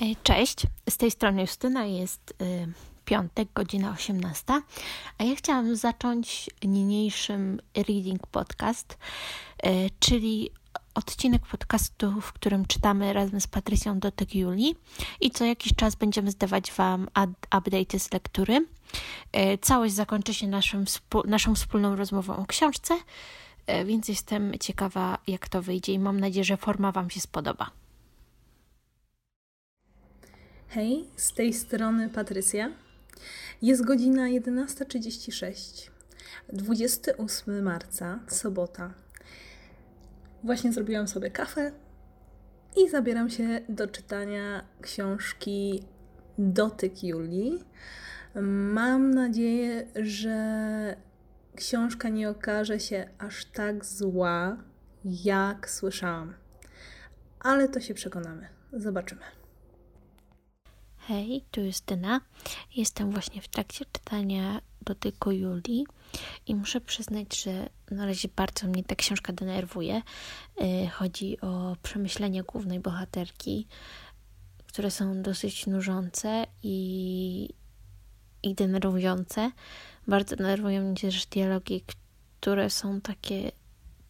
E, cześć, z tej strony Justyna jest y, piątek, godzina 18, a ja chciałam zacząć niniejszym reading podcast, y, czyli odcinek podcastu, w którym czytamy razem z Patrycją Dotek Julii i co jakiś czas będziemy zdawać Wam update'y z lektury. Całość zakończy się naszym, naszą wspólną rozmową o książce, więc jestem ciekawa, jak to wyjdzie i mam nadzieję, że forma Wam się spodoba. Hej, z tej strony Patrycja. Jest godzina 11.36. 28 marca, sobota. Właśnie zrobiłam sobie kawę i zabieram się do czytania książki Dotyk Julii. Mam nadzieję, że książka nie okaże się aż tak zła, jak słyszałam. Ale to się przekonamy. Zobaczymy. Hej, tu jest Dyna. Jestem właśnie w trakcie czytania Dotyku Julii i muszę przyznać, że na razie bardzo mnie ta książka denerwuje. Y, chodzi o przemyślenia głównej bohaterki, które są dosyć nużące i, i denerwujące. Bardzo denerwują mnie też dialogi, które są takie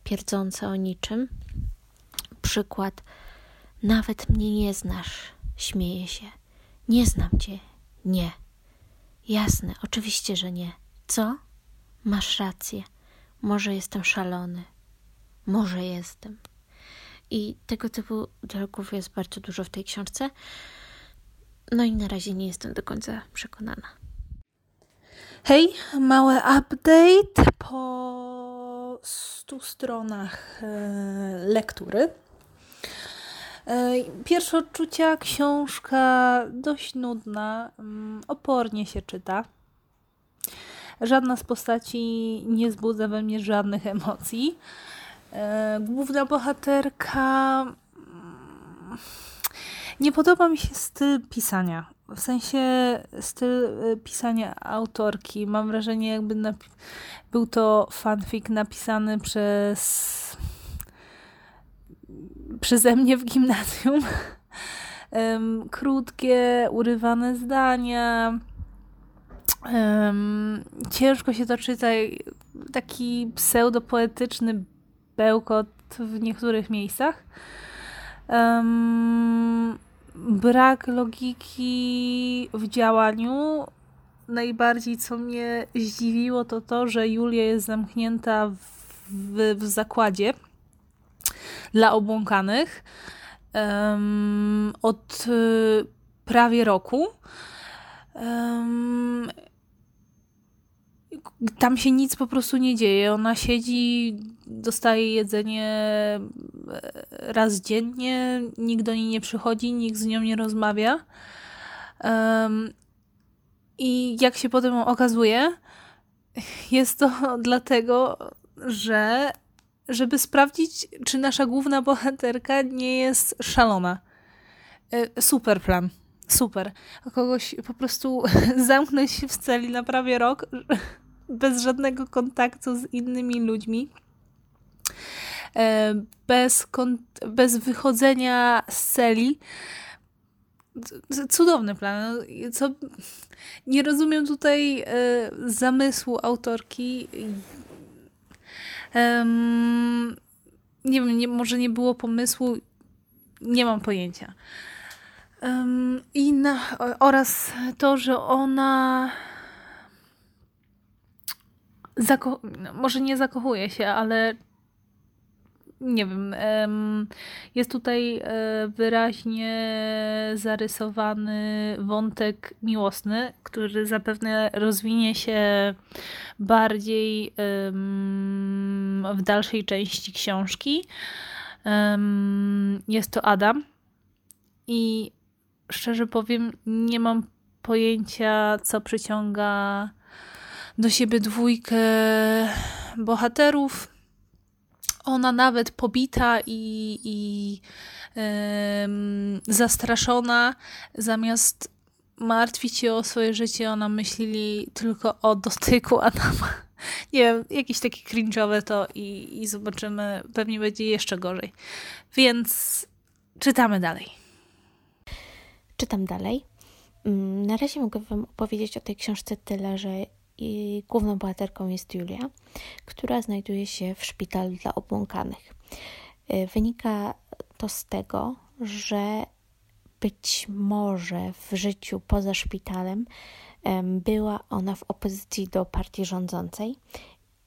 pierdzące o niczym. Przykład, nawet mnie nie znasz, śmieje się. Nie znam cię. Nie. Jasne, oczywiście, że nie. Co? Masz rację. Może jestem szalony. Może jestem. I tego typu dialogów jest bardzo dużo w tej książce. No i na razie nie jestem do końca przekonana. Hej, mały update po 100 stronach e, lektury. E, pierwsze odczucia, książka dość nudna, mm, opornie się czyta. Żadna z postaci nie wzbudza we mnie żadnych emocji. E, główna bohaterka. Mm, nie podoba mi się styl pisania. W sensie styl e, pisania autorki. Mam wrażenie, jakby był to fanfic napisany przez przeze mnie w gimnazjum. Um, krótkie, urywane zdania. Ciężko się to czyta. Taki pseudopoetyczny bełkot w niektórych miejscach. Brak logiki w działaniu. Najbardziej co mnie zdziwiło to to, że Julia jest zamknięta w, w, w zakładzie dla obłąkanych um, od y, prawie roku. Um, tam się nic po prostu nie dzieje. Ona siedzi, dostaje jedzenie e, raz dziennie, nikt do niej nie przychodzi, nikt z nią nie rozmawia. Um, I jak się potem okazuje, jest to dlatego, że żeby sprawdzić, czy nasza główna bohaterka nie jest szalona. E, super plan. Super. Kogoś po prostu zamknąć się w celi na prawie rok bez żadnego kontaktu z innymi ludźmi. E, bez, bez wychodzenia z celi. Cudowny plan. Co, nie rozumiem tutaj e, zamysłu autorki Um, nie wiem, nie, może nie było pomysłu, nie mam pojęcia. Um, I na, oraz to, że ona zako- może nie zakochuje się, ale nie wiem, jest tutaj e, wyraźnie zarysowany wątek miłosny, który zapewne rozwinie się bardziej w dalszej części książki. Jest to Adam i szczerze powiem, nie mam pojęcia, co przyciąga do siebie dwójkę bohaterów ona nawet pobita i, i zastraszona, zamiast martwić się o swoje życie, ona myśli tylko o dotyku Adama. Nie wiem, jakieś takie cringe'owe to i, i zobaczymy, pewnie będzie jeszcze gorzej. Więc czytamy dalej. czytam dalej. Mm, na razie mogę Wam opowiedzieć o tej książce tyle, że główną bohaterką jest Julia, która znajduje się w szpitalu dla obłąkanych. Y, wynika to z tego, że być może w życiu poza szpitalem była ona w opozycji do partii rządzącej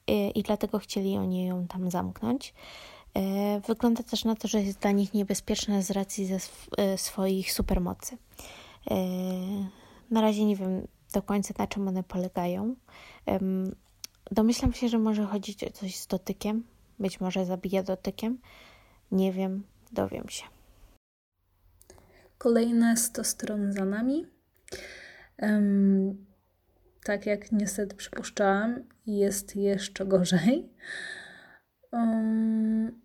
y, i dlatego chcieli oni ją tam zamknąć. Y, wygląda też na to, że jest dla nich niebezpieczna z racji ze swoich supermocy. Na razie nie wiem do końca, na czym one polegają. Domyślam się, że może chodzić o coś z dotykiem. Być może zabija dotykiem. Nie wiem, dowiem się. Kolejne 100 stron za nami. Um, tak jak niestety przypuszczałam, jest jeszcze gorzej. Um,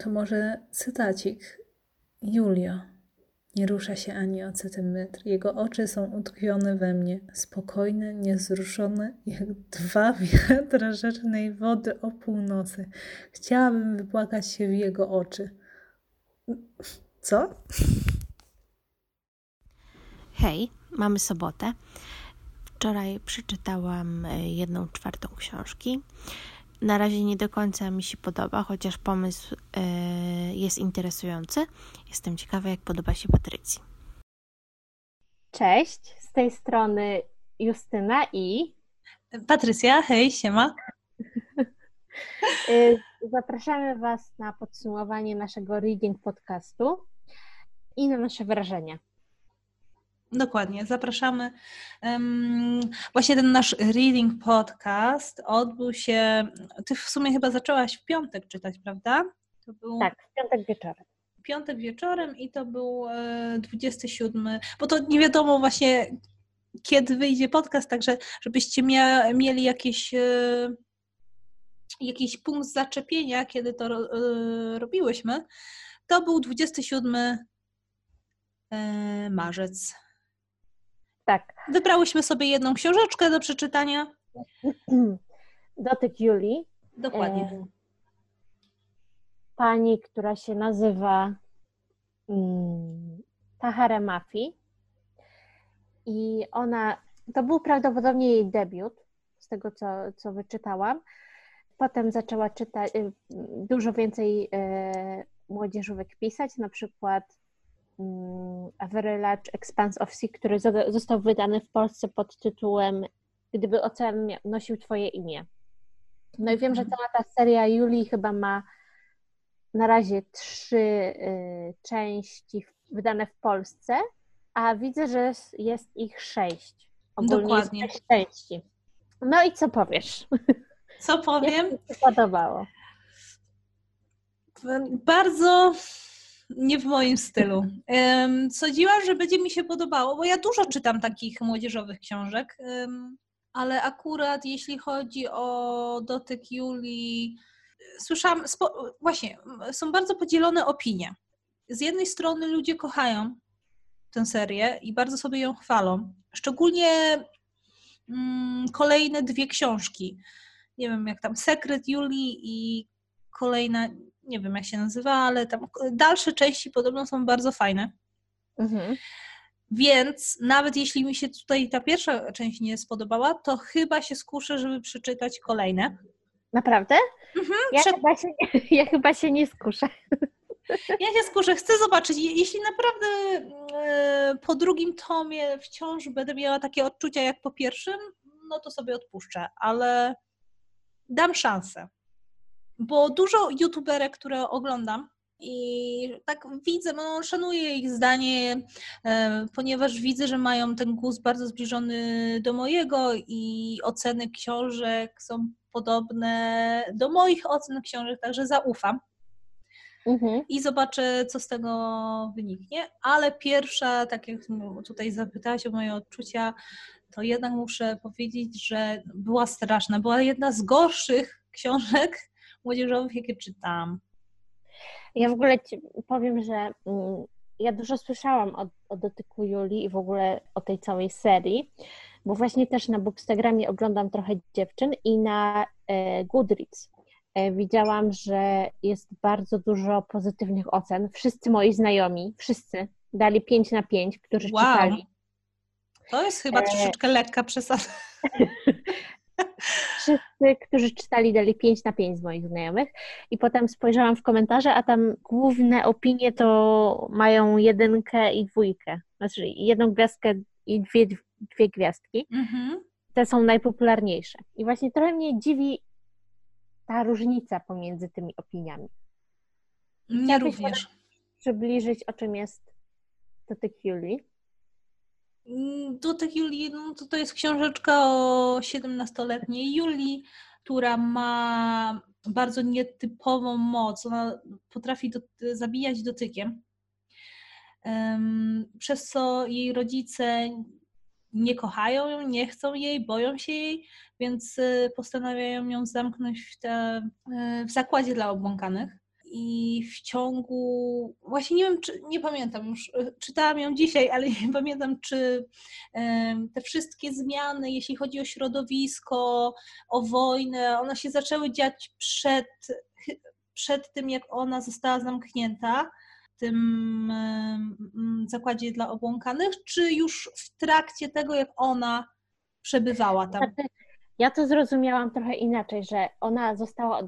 to może cytacik. Julia. Nie rusza się ani o centymetr. Jego oczy są utkwione we mnie, spokojne, niezruszone, jak dwa wiatra rzecznej wody o północy. Chciałabym wypłakać się w jego oczy. Co? Hej, mamy sobotę. Wczoraj przeczytałam e, jedną czwartą książki. Na razie nie do końca mi się podoba, chociaż pomysł e, jest interesujący. Jestem ciekawa, jak podoba się Patrycji. Cześć, z tej strony Justyna i Patrycja, hej, siema. E, zapraszamy Was na podsumowanie naszego reading podcastu i na nasze wrażenia. Dokładnie, zapraszamy. Właśnie ten nasz reading podcast odbył się. Ty w sumie chyba zaczęłaś w piątek czytać, prawda? To był... Tak, w piątek wieczorem. Piątek wieczorem i to był 27, e, bo to nie wiadomo właśnie kiedy wyjdzie podcast, także żebyście mia, mieli jakieś, e, jakiś punkt zaczepienia, kiedy to e, robiłyśmy. To był 27 marzec tak. Wybrałyśmy sobie jedną książeczkę do przeczytania. Dotyk Julii. Dokładnie. E, pani, która się nazywa mm, Tahara Mafi. I ona, to był prawdopodobnie jej debiut, z tego co, co wyczytałam. Potem zaczęła czytać y, dużo więcej e, młodzieżówek pisać, na przykład A Very Large Expanse of Sea, który został wydany w Polsce pod tytułem Gdyby ocean nosił Twoje imię. No i wiem, że cała ta seria Julii chyba ma na razie trzy y, części wydane w Polsce, a widzę, że jest ich sześć. Ogólnie Dokładnie. Jest części. No i co powiesz? Co powiem? Jak ci się podobało? Bardzo nie w moim stylu. Sądziłam, że będzie mi się podobało, bo ja dużo czytam takich młodzieżowych książek, ale akurat jeśli chodzi o dotyk Julii, słyszałam, właśnie, są bardzo podzielone opinie. Z jednej strony ludzie kochają tę serię i bardzo sobie ją chwalą. Szczególnie mm, kolejne dwie książki. Nie wiem, jak tam Sekret Julii i kolejna, nie wiem jak się nazywa, ale tam dalsze części podobno są bardzo fajne. Mhm. Więc nawet jeśli mi się tutaj ta pierwsza część nie spodobała, to chyba się skuszę, żeby przeczytać kolejne. Naprawdę? Mhm, ja, Prze... chyba się, ja chyba się nie skuszę. Ja się skuszę, chcę zobaczyć. Jeśli naprawdę e, po drugim tomie wciąż będę miała takie odczucia jak po pierwszym, no to sobie odpuszczę, ale dam szansę bo dużo youtuberek, które oglądam i tak widzę, no, szanuję ich zdanie, e, ponieważ widzę, że mają ten gust bardzo zbliżony do mojego i oceny książek są podobne do moich ocen książek, także zaufam. Mhm. I zobaczę, co z tego wyniknie. Ale pierwsza, tak jak tutaj zapytałaś o moje odczucia, to jednak muszę powiedzieć, że była straszna. Była jedna z gorszych książek, młodzieżowych, jakie czytam. Ja w ogóle ci powiem, że mm, ja dużo słyszałam o, o dotyku Julii i w ogóle o tej całej serii, bo właśnie też na Bookstagramie oglądam trochę dziewczyn i na e, Goodreads e, widziałam, że jest bardzo dużo pozytywnych ocen. Wszyscy moi znajomi, wszyscy dali 5 na 5, którzy Wow. czytali. To jest chyba E, troszeczkę lekka przesada. Wszyscy, którzy czytali, dali 5 na 5 z moich znajomych. I potem spojrzałam w komentarze, a tam główne opinie to mają jedynkę i dwójkę. Znaczy jedną gwiazdkę i dwie, dwie gwiazdki. Mhm. Te są najpopularniejsze. I właśnie trochę mnie dziwi ta różnica pomiędzy tymi opiniami. Mnie Chciałabyś również. Przybliżyć, o czym jest Dotyk Julii. Mm, Dutek Julii, no to, to jest książeczka o 17-letniej Julii, która ma bardzo nietypową moc. Ona potrafi do, zabijać dotykiem, Em, przez co jej rodzice nie kochają ją, nie chcą jej, boją się jej, więc y, postanawiają ją zamknąć w, te, y, w zakładzie dla obłąkanych. I w ciągu, właśnie nie wiem, czy, nie pamiętam już, y, czytałam ją dzisiaj, ale nie pamiętam, czy te wszystkie zmiany, jeśli chodzi o środowisko, o wojnę, one się zaczęły dziać przed, przed tym, jak ona została zamknięta tym zakładzie dla obłąkanych, czy już w trakcie tego, jak ona przebywała tam? Ja to zrozumiałam trochę inaczej, że ona została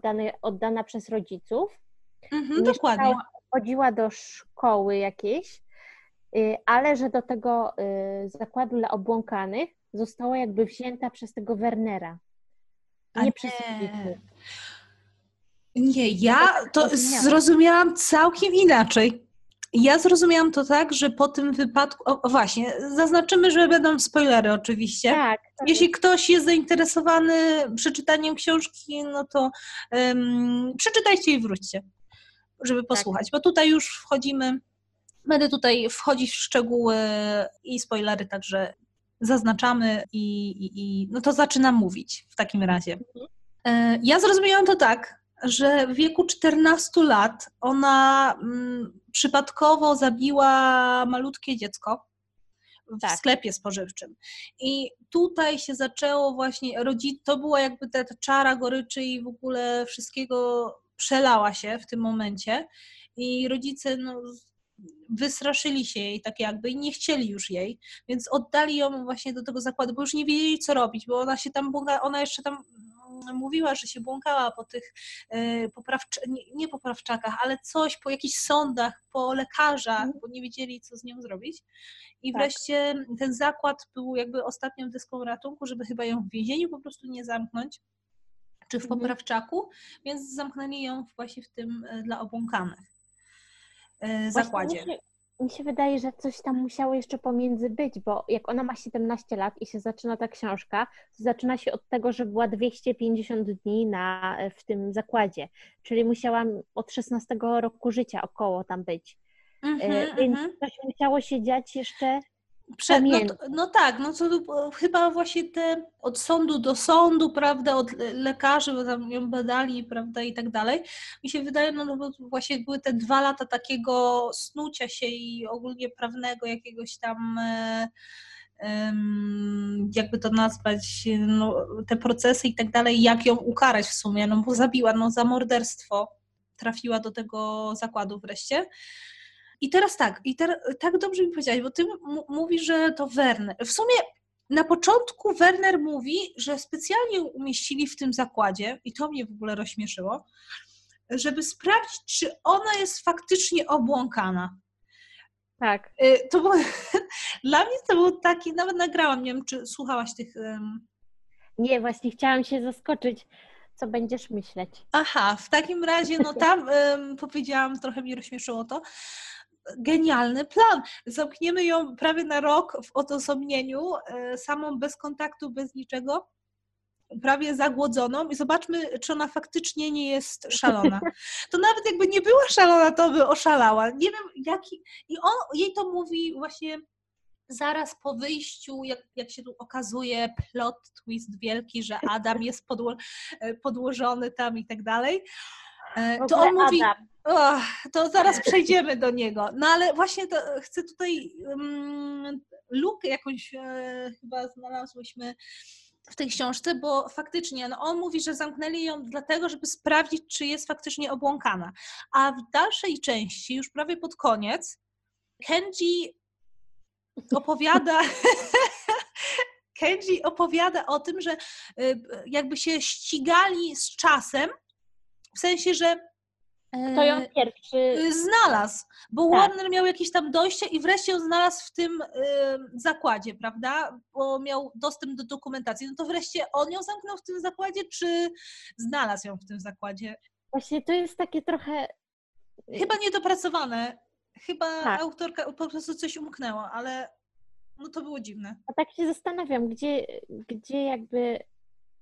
oddana przez rodziców, Mhm, dokładnie. chodziła do szkoły jakiejś, y, ale że do tego y, zakładu dla obłąkanych została jakby wzięta przez tego Wernera. A Nie przez nie. Nie, ja to zrozumiałam. zrozumiałam całkiem inaczej. Ja zrozumiałam to tak, że po tym wypadku. O, właśnie, zaznaczymy, że będą spoilery oczywiście. Tak, tak. Jeśli ktoś jest zainteresowany przeczytaniem książki, no to em, przeczytajcie i wróćcie, żeby posłuchać, bo tutaj już wchodzimy. Będę tutaj wchodzić w szczegóły i spoilery, także zaznaczamy i, i, i no to zaczynam mówić w takim razie. E, Ja zrozumiałam to tak, że w wieku 14 lat ona mm, przypadkowo zabiła malutkie dziecko w Tak. sklepie spożywczym. I tutaj się zaczęło właśnie, rodzi- to była jakby ta czara goryczy i w ogóle wszystkiego przelała się w tym momencie. I rodzice no, wystraszyli się jej tak jakby i nie chcieli już jej, więc oddali ją właśnie do tego zakładu, bo już nie wiedzieli co robić, bo ona się tam ona jeszcze tam mm, mówiła, że się błąkała po tych y, poprawcz- nie, nie poprawczakach, ale coś po jakichś sądach, po lekarzach, bo nie wiedzieli co z nią zrobić. I Tak. wreszcie ten zakład był jakby ostatnią deską ratunku, żeby chyba ją w więzieniu po prostu nie zamknąć, czy w Mhm. poprawczaku, więc zamknęli ją właśnie w tym y, dla obłąkanych Właśnie zakładzie. Mi się, mi się wydaje, że coś tam musiało jeszcze pomiędzy być, bo jak ona ma 17 lat i się zaczyna ta książka, to zaczyna się od tego, że była 250 dni na, w tym zakładzie, czyli musiałam od 16 roku życia około tam być. E, Mhm, Więc mhm. coś musiało się dziać jeszcze Prze- no, Pamiętam. to, no tak, no e, chyba właśnie te od sądu do sądu, prawda, od le- lekarzy, bo tam ją badali, prawda, i tak dalej. Mi się wydaje, no, no bo właśnie były te dwa lata takiego snucia się i ogólnie prawnego jakiegoś tam, e, jakby to nazwać, no, te procesy i tak dalej, jak ją ukarać w sumie, no bo zabiła, no za morderstwo trafiła do tego zakładu wreszcie. I teraz tak, i ter, tak dobrze mi powiedziałaś, bo ty mówisz, że to Werner. W sumie na początku Werner mówi, że specjalnie umieścili w tym zakładzie, i to mnie w ogóle rozśmieszyło, żeby sprawdzić, czy ona jest faktycznie obłąkana. tak. Y, To było, dla mnie to był taki, nawet nagrałam, nie wiem, czy słuchałaś tych. em, Nie, właśnie chciałam się zaskoczyć, co będziesz myśleć. Aha, w takim razie, no tam em, powiedziałam, trochę mnie rozśmieszyło to. Genialny plan. Zamkniemy ją prawie na rok w odosobnieniu, e, samą bez kontaktu, bez niczego, prawie zagłodzoną i zobaczmy, czy ona faktycznie nie jest szalona. To nawet jakby nie była szalona, to by oszalała. Nie wiem, jaki. I on jej to mówi właśnie zaraz po wyjściu, jak, jak się tu okazuje, plot twist wielki, że Adam jest podło, e, podłożony tam i tak dalej. E, To on mówi, Adam, "Och, to zaraz przejdziemy do niego. No ale właśnie to chcę tutaj um, lukę jakąś e, chyba znalazłyśmy w tej książce, bo faktycznie no on mówi, że zamknęli ją dlatego, żeby sprawdzić, czy jest faktycznie obłąkana. A w dalszej części, już prawie pod koniec, Kenji opowiada. Kenji opowiada o tym, że y, jakby się ścigali z czasem, w sensie, że Kto ją e, pierwszy... y, znalazł, bo Tak. Warner miał jakieś tam dojście i wreszcie ją znalazł w tym y, zakładzie, prawda? Bo miał dostęp do dokumentacji. No to wreszcie on ją zamknął w tym zakładzie, czy znalazł ją w tym zakładzie? Właśnie to jest takie trochę... Chyba niedopracowane. Chyba Tak. autorka po prostu coś umknęła, ale no to było dziwne. A tak się zastanawiam, gdzie, gdzie jakby,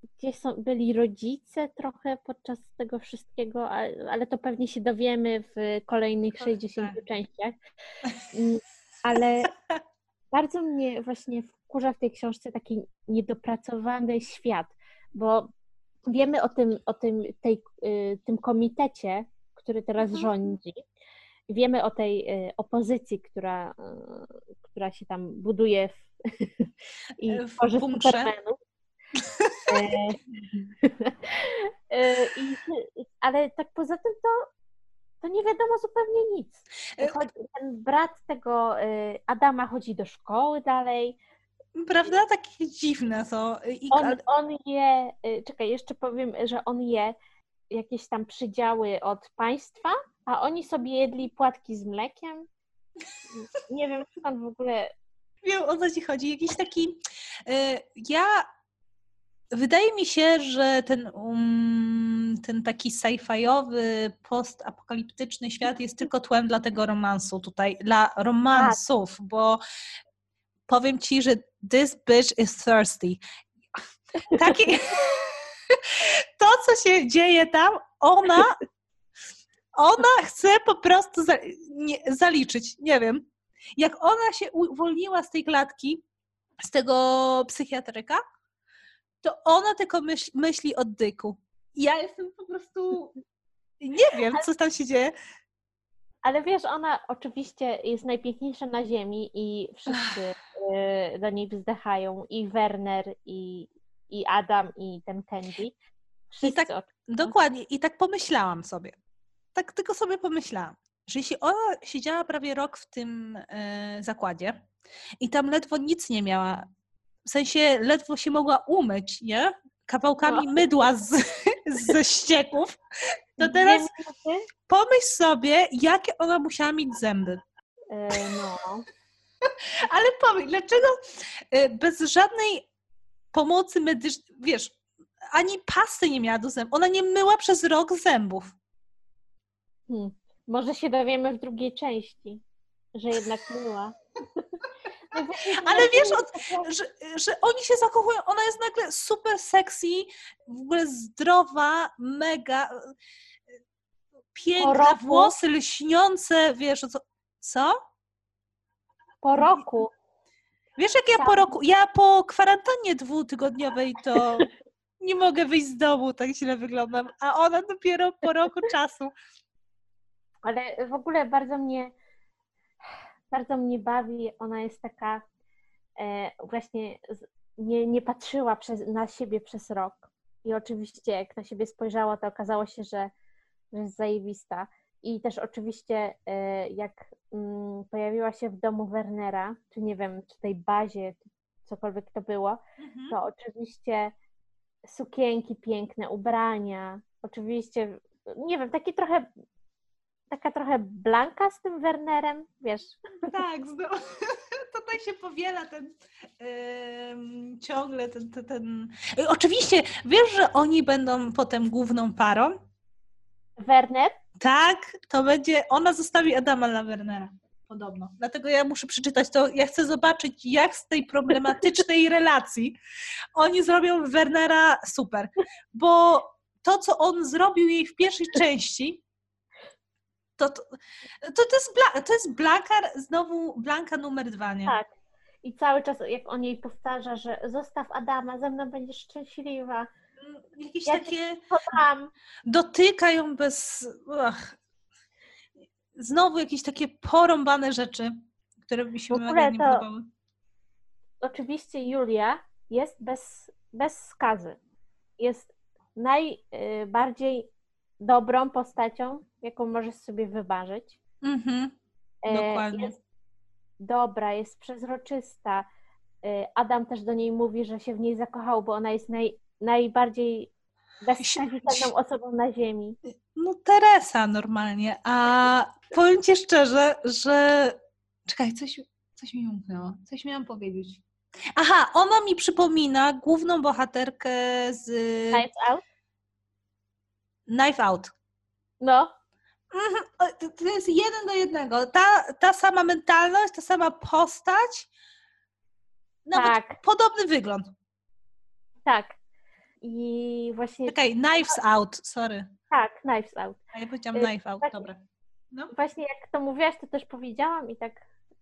gdzie są, byli rodzice trochę podczas tego wszystkiego, ale, ale to pewnie się dowiemy w kolejnych Tak, 60 tak. częściach. Mm, Ale bardzo mnie właśnie wkurza w tej książce taki niedopracowany świat, bo wiemy o tym, o tym, tej, y, tym komitecie, który teraz Mhm. rządzi. Wiemy o tej y, opozycji, która, y, która się tam buduje w, i w tworzy bunkrze. supermenów. E, e, i, ale tak poza tym to, to nie wiadomo zupełnie nic. E, ten brat tego y, Adama chodzi do szkoły dalej. Prawda? Takie dziwne to. I, On, on je, czekaj, jeszcze powiem, że on je jakieś tam przydziały od państwa, a oni sobie jedli płatki z mlekiem. Nie wiem skąd w ogóle. wiem o co ci chodzi. Jakiś taki. e, Ja. Wydaje mi się, że ten, um, ten taki sci-fiowy, postapokaliptyczny świat jest tylko tłem dla tego romansu tutaj, dla romansów, bo powiem ci, że this bitch is thirsty. Taki, to, co się dzieje tam, ona, ona chce po prostu za, nie, zaliczyć, nie wiem. Jak ona się uwolniła z tej klatki, z tego psychiatryka, to ona tylko myśl, myśli o dyku. Ja jestem po prostu, nie wiem, co tam się dzieje. Ale wiesz, ona oczywiście jest najpiękniejsza na ziemi i wszyscy y, do niej wzdychają. I Werner, i, i Adam, i ten Candy. Wszyscy tak- oczywiście. Dokładnie. I tak pomyślałam sobie. Tak tylko sobie pomyślałam, że jeśli ona siedziała prawie rok w tym e, zakładzie i tam ledwo nic nie miała, w sensie ledwo się mogła umyć, nie? Kawałkami No. mydła z, ze ścieków, to teraz pomyśl sobie, jakie ona musiała mieć zęby. y, no. Ale powiedz, dlaczego e, bez żadnej pomocy medycznej, wiesz, ani pasty nie miała do zębów. Ona nie myła przez rok zębów. Hmm. Może się dowiemy w drugiej części, że jednak była. No Ale to wiesz, od- że, że oni się zakochują, ona jest nagle super sexy, w ogóle zdrowa, mega e, piękna, Po roku? włosy lśniące, wiesz, co? Co? po roku. Wiesz, jak ja po Tak. roku, ja po kwarantannie dwutygodniowej to nie mogę wyjść z domu, tak źle wyglądam, a ona dopiero po roku czasu. Ale w ogóle bardzo mnie, bardzo mnie bawi. Ona jest taka, e, właśnie nie, nie patrzyła przez, na siebie przez rok. I oczywiście, jak na siebie spojrzała, to okazało się, że, że jest zajebista. I też oczywiście, e, jak mm, pojawiła się w domu Wernera, czy nie wiem, czy tej bazie, cokolwiek to było, to oczywiście sukienki piękne, ubrania, oczywiście, nie wiem, taki trochę, taka trochę blanka z tym Wernerem, wiesz, Tak, zno- to tak się powiela ten em, ciągle ten, ten, ten... Ej, Oczywiście, wiesz, że oni będą potem główną parą? Werner, Tak, to będzie, ona zostawi Adama dla Wernera. Podobno. Dlatego ja muszę przeczytać to. Ja chcę zobaczyć, jak z tej problematycznej relacji oni zrobią Wernera super. Bo to, co on zrobił jej w pierwszej części, to, to, to, to, jest, Bla, to jest Blanka, znowu Blanka numer dwa, nie? tak, i cały czas jak on jej powtarza, że zostaw Adama, ze mną będziesz szczęśliwa, Jakieś Ja takie kocham, dotykają bez. Ach. Znowu jakieś takie porąbane rzeczy, które mi się mega nie to- podobały. oczywiście Julia jest bez, bez skazy, jest najbardziej dobrą postacią, jaką możesz sobie wymarzyć. Mhm. E, Dokładnie. Jest dobra, jest przezroczysta. Y, Adam też do niej mówi, że się w niej zakochał, bo ona jest naj, najbardziej bezskazitelną osobą na ziemi. No Teresa normalnie, a powiem Ci szczerze, że... Czekaj, coś, coś mi umknęło, coś miałam powiedzieć. Aha, ona mi przypomina główną bohaterkę z Knives Out? Knife Out. No, Mhm, to- jest jeden do jednego. Ta, ta sama mentalność, ta sama postać, nawet tak, podobny wygląd. tak. I właśnie, Czekaj, Knives Out, sorry. tak, Knives Out. A ja powiedziałam Y, Knife Out, tak. dobra. No. Właśnie jak to mówiłaś, to też powiedziałam i tak,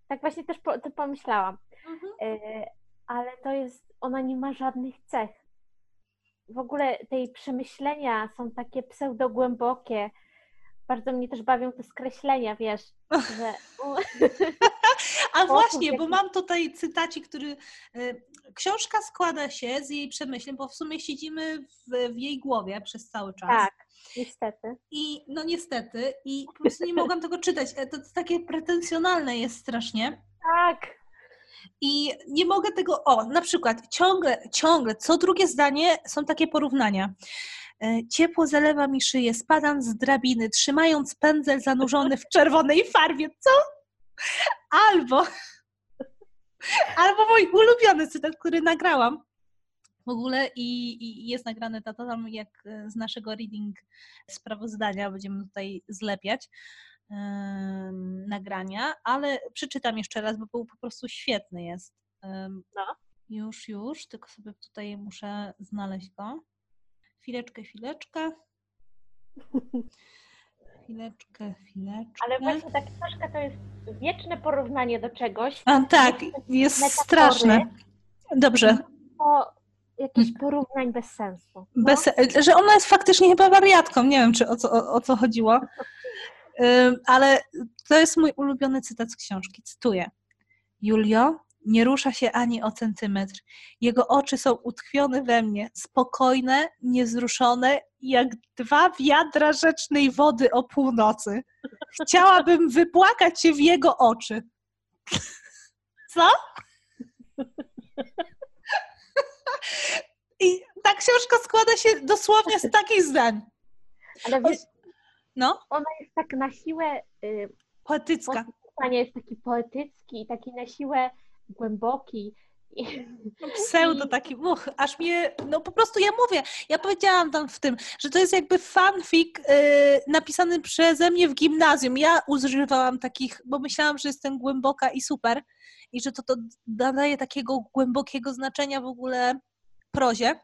tak właśnie też po, to pomyślałam. Mhm. E, ale to jest, ona nie ma żadnych cech. W ogóle tej przemyślenia są takie pseudogłębokie. Bardzo mnie też bawią te skreślenia, wiesz, że A właśnie, bo mam tutaj cytacik, który. y, Książka składa się z jej przemyśleń, bo w sumie siedzimy w, w jej głowie przez cały czas. tak, niestety. I no niestety, i po prostu nie mogłam tego czytać. E, To, to takie pretensjonalne jest strasznie. Tak, I nie mogę tego. O, na przykład ciągle, ciągle, co drugie zdanie są takie porównania. E, Ciepło zalewa mi szyję, spadam z drabiny, trzymając pędzel zanurzony w czerwonej farbie. Co? Albo, albo mój ulubiony cytat, który nagrałam w ogóle i, i jest nagrane to tam jak z naszego reading sprawozdania będziemy tutaj zlepiać nagrania, ale przeczytam jeszcze raz, bo był po prostu świetny jest. No. Już, już, tylko sobie tutaj muszę znaleźć go. Chwileczkę, chwileczkę. Chwileczkę, chwileczkę. ale właśnie ta książka to jest wieczne porównanie do czegoś, A tak, jest metafory. straszne. Dobrze. o jakichś porównań bez sensu. No, Bez, że ona jest faktycznie chyba wariatką. Nie wiem, czy o co, o, o co chodziło. Ale to jest mój ulubiony cytat z książki. Cytuję. Julio nie rusza się ani o centymetr. Jego oczy są utkwione we mnie, spokojne, niezruszone, jak dwa wiadra rzecznej wody o północy. Chciałabym wypłakać się w jego oczy. Co? I ta książka składa się dosłownie z takich zdań. Ale wiesz, No, ona jest tak na siłę, y, poetycka. Panie jest taki poetycki i taki na siłę głęboki. Pseudo taki, uch, aż mnie, no po prostu ja mówię, ja powiedziałam tam w tym, że to jest jakby fanfic yy, napisany przeze mnie w gimnazjum. Ja używałam takich, bo myślałam, że jestem głęboka i super i że to, to nadaje takiego głębokiego znaczenia w ogóle prozie.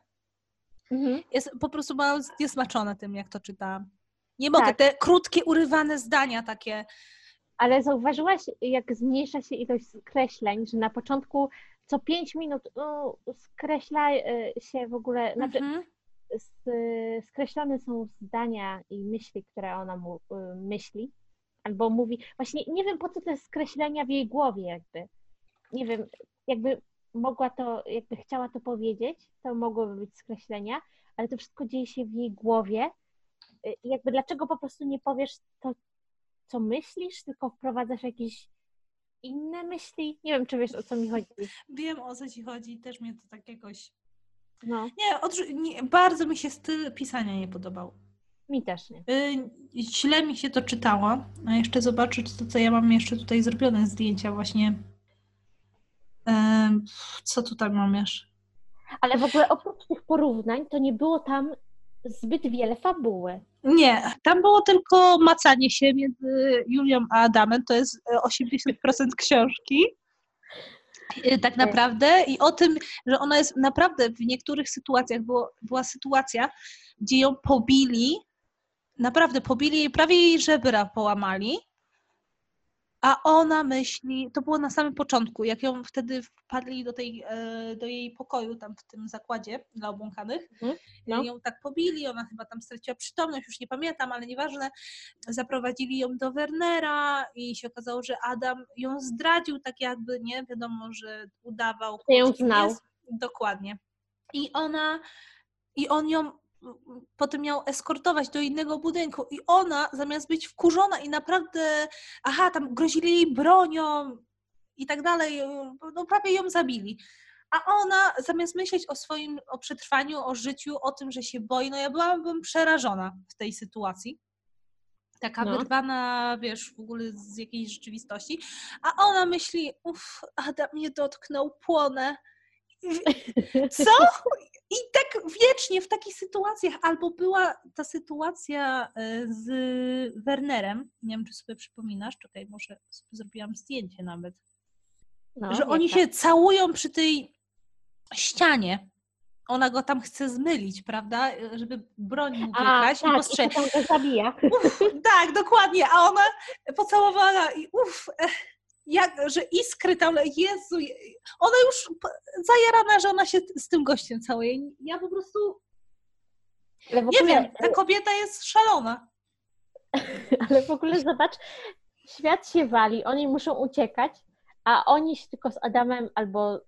Mhm. Jest, po prostu byłam zniesmaczona tym, jak to czytałam. Nie mogę, Tak. te krótkie, urywane zdania takie. Ale zauważyłaś, jak zmniejsza się ilość skreśleń, że na początku co pięć minut o, skreśla y, się w ogóle, znaczy Mhm. s- skreślone są zdania i myśli, które ona mu, y, myśli, albo mówi. Właśnie nie wiem, po co te skreślenia w jej głowie jakby. Nie wiem, jakby mogła to, jakby chciała to powiedzieć, to mogłoby być skreślenia, ale to wszystko dzieje się w jej głowie. Y, jakby dlaczego po prostu nie powiesz to, co myślisz, tylko wprowadzasz jakieś inne myśli? Nie wiem, czy wiesz, o co mi chodzi. Wiem, o co ci chodzi, też mnie to tak jakoś No, Nie, odrzu- nie, bardzo mi się styl pisania nie podobał. mi też nie. Y, źle mi się to czytało. A jeszcze zobaczyć to, co ja mam jeszcze tutaj zrobione zdjęcia właśnie. Em, co tutaj mam jeszcze? Ale w ogóle oprócz tych porównań, to nie było tam zbyt wiele fabuły. Nie, tam było tylko macanie się między Julią a Adamem. To jest e, 80% książki. Y, Tak naprawdę. I o tym, że ona jest naprawdę w niektórych sytuacjach, było, była sytuacja, gdzie ją pobili, naprawdę pobili prawie jej żebra połamali, a ona myśli, to było na samym początku, jak ją wtedy wpadli do, tej, e, do jej pokoju tam w tym zakładzie dla obłąkanych, Mhm, no. ją tak pobili, ona chyba tam straciła przytomność, już nie pamiętam, ale nieważne, zaprowadzili ją do Wernera i się okazało, że Adam ją zdradził tak jakby, nie, wiadomo, że udawał, Że ją znał. Dokładnie. I ona, i on ją potem miał eskortować do innego budynku i ona zamiast być wkurzona i naprawdę, aha, tam grozili jej bronią i tak dalej, no prawie ją zabili. A ona zamiast myśleć o swoim, o przetrwaniu, o życiu, o tym, że się boi, no ja byłabym przerażona w tej sytuacji. Taka no. wyrwana, wiesz, w ogóle z jakiejś rzeczywistości. A ona myśli, uff, Adam mnie dotknął, płonę. Co? I tak wiecznie w takich sytuacjach. Albo była ta sytuacja e, z Wernerem, nie wiem, czy sobie przypominasz, czekaj, może zrobiłam zdjęcie nawet, no, że oni tak. się całują przy tej ścianie. Ona go tam chce zmylić, prawda? Żeby broń mu wykraść i postrzelić. Zabija. tak, dokładnie. A ona pocałowała i uff, jak, że iskry tam, Jezu, ona już zajarana, że ona się z tym gościem całuje. Ja po prostu nie wiem, ta kobieta jest szalona. Ale w ogóle zobacz, świat się wali, oni muszą uciekać, a oni się tylko z Adamem albo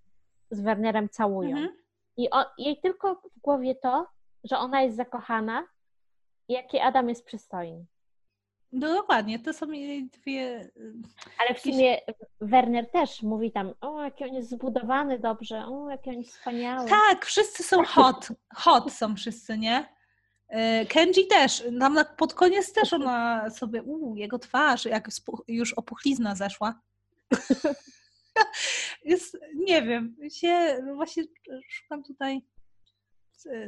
z Wernerem całują. Mhm. I on, jej tylko w głowie to, że ona jest zakochana i jaki Adam jest przystojny. No dokładnie, to są dwie. Ale w sumie Werner też mówi tam, o, jaki on jest zbudowany dobrze, o, jaki on jest wspaniały. Tak, wszyscy są hot. Hot są wszyscy, nie? E, Kenji też, nam pod koniec też ona sobie, u, jego twarz, jak już opuchlizna zeszła. jest, nie wiem, się właśnie szukam tutaj,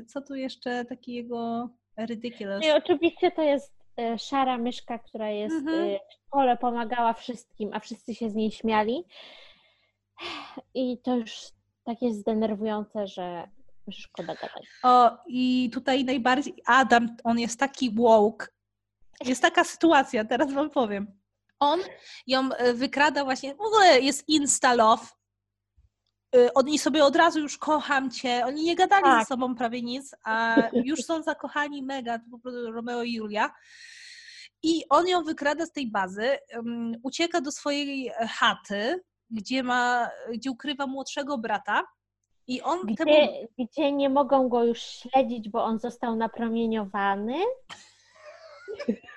co tu jeszcze takiego ridiculous. I oczywiście to jest szara myszka, która jest mhm. E, w szkole, pomagała wszystkim, a wszyscy się z niej śmiali. I to już tak jest zdenerwujące, że szkoda gadać. O, i tutaj najbardziej Adam, on jest taki woke. Jest taka sytuacja, teraz wam powiem on ją e, wykrada właśnie, w ogóle jest insta love. E, oni sobie od razu już kocham cię. Oni nie gadali tak. ze sobą prawie nic, a już są zakochani mega, to po prostu Romeo i Julia. I on ją wykrada z tej bazy, um, ucieka do swojej chaty, gdzie ma, gdzie ukrywa młodszego brata. I on gdzie, temu... gdzie nie mogą go już śledzić, bo on został napromieniowany.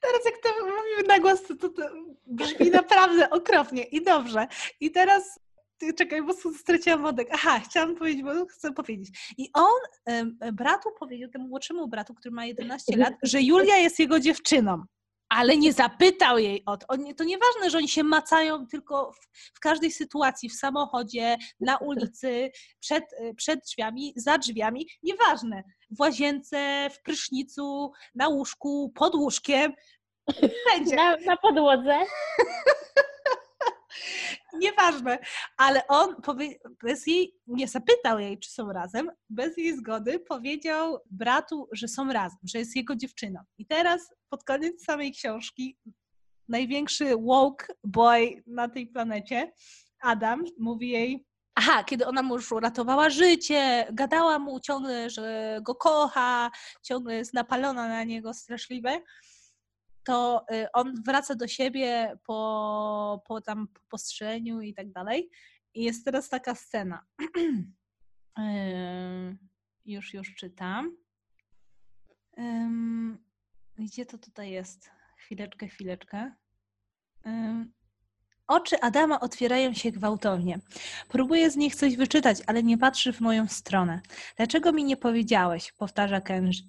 Teraz jak to mówimy na głos, to, to brzmi naprawdę okropnie i dobrze. I teraz czekaj, bo straciłam wodek. Aha, chciałam powiedzieć, bo chcę powiedzieć. I on bratu powiedział, temu młodszemu bratu, który ma 11 lat, że Julia jest jego dziewczyną ale nie zapytał jej o to. To nieważne, że oni się macają tylko w, w, każdej sytuacji, w samochodzie, na ulicy, przed, przed drzwiami, za drzwiami, nieważne. W łazience, w prysznicu, na łóżku, pod łóżkiem, wszędzie. Na, na podłodze. Nieważne, ale on powie, bez jej, nie zapytał jej, czy są razem, bez jej zgody powiedział bratu, że są razem, że jest jego dziewczyną. I teraz pod koniec samej książki największy woke boy na tej planecie, Adam, mówi jej, Aha, kiedy ona mu już uratowała życie, gadała mu ciągle, że go kocha, ciągle jest napalona na niego straszliwe, to y, on wraca do siebie po, po tam postrzeleniu i tak dalej. I jest teraz taka scena. już, już czytam. Gdzie to tutaj jest? Chwileczkę, chwileczkę. Oczy Adama otwierają się gwałtownie. Próbuję z nich coś wyczytać, ale nie patrzy w moją stronę. Dlaczego mi nie powiedziałeś? Powtarza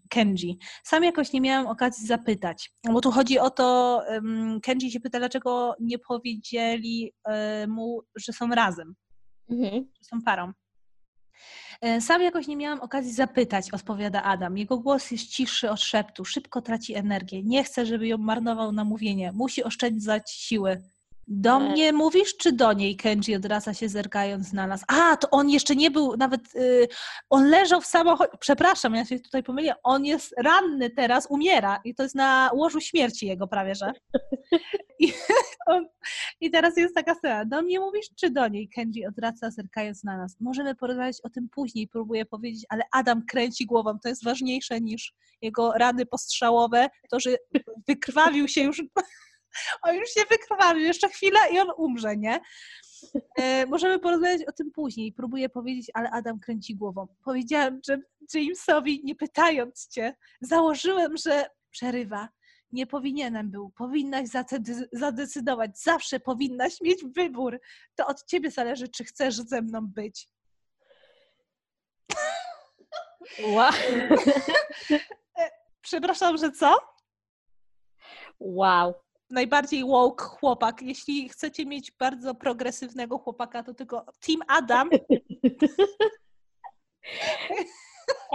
Kenji. Sam jakoś nie miałem okazji zapytać. Bo tu chodzi o to, Kenji się pyta, dlaczego nie powiedzieli e, mu, że są razem, mhm. że są parą. E, sam jakoś nie miałam okazji zapytać, odpowiada Adam. Jego głos jest cichszy od szeptu, szybko traci energię. Nie chce, żeby ją marnował na mówienie. Musi oszczędzać siły. Do mnie mówisz, czy do niej? Kenji odraca się zerkając na nas. A, to on jeszcze nie był nawet. Yy, on leżał w samochodzie. Przepraszam, ja się tutaj pomyliłem. On jest ranny teraz, umiera i to jest na łożu śmierci jego prawie, że. I, on, I, teraz jest taka scena. Do mnie mówisz, czy do niej? Kenji odraca, zerkając na nas. Możemy porozmawiać o tym później, próbuję powiedzieć, ale Adam kręci głową. To jest ważniejsze niż jego rany postrzałowe. To, że wykrwawił się już on już się wykrwawił, jeszcze chwilę i on umrze, nie? E, możemy porozmawiać o tym później. Próbuję powiedzieć, ale Adam kręci głową. Powiedziałem że Jamesowi, nie pytając cię, założyłem, że przerywa. Nie powinienem był. Powinnaś zade- zadecydować. Zawsze powinnaś mieć wybór. To od ciebie zależy, czy chcesz ze mną być. Wow. Przepraszam, że co? wow. Najbardziej woke chłopak. Jeśli chcecie mieć bardzo progresywnego chłopaka, to tylko Team Adam.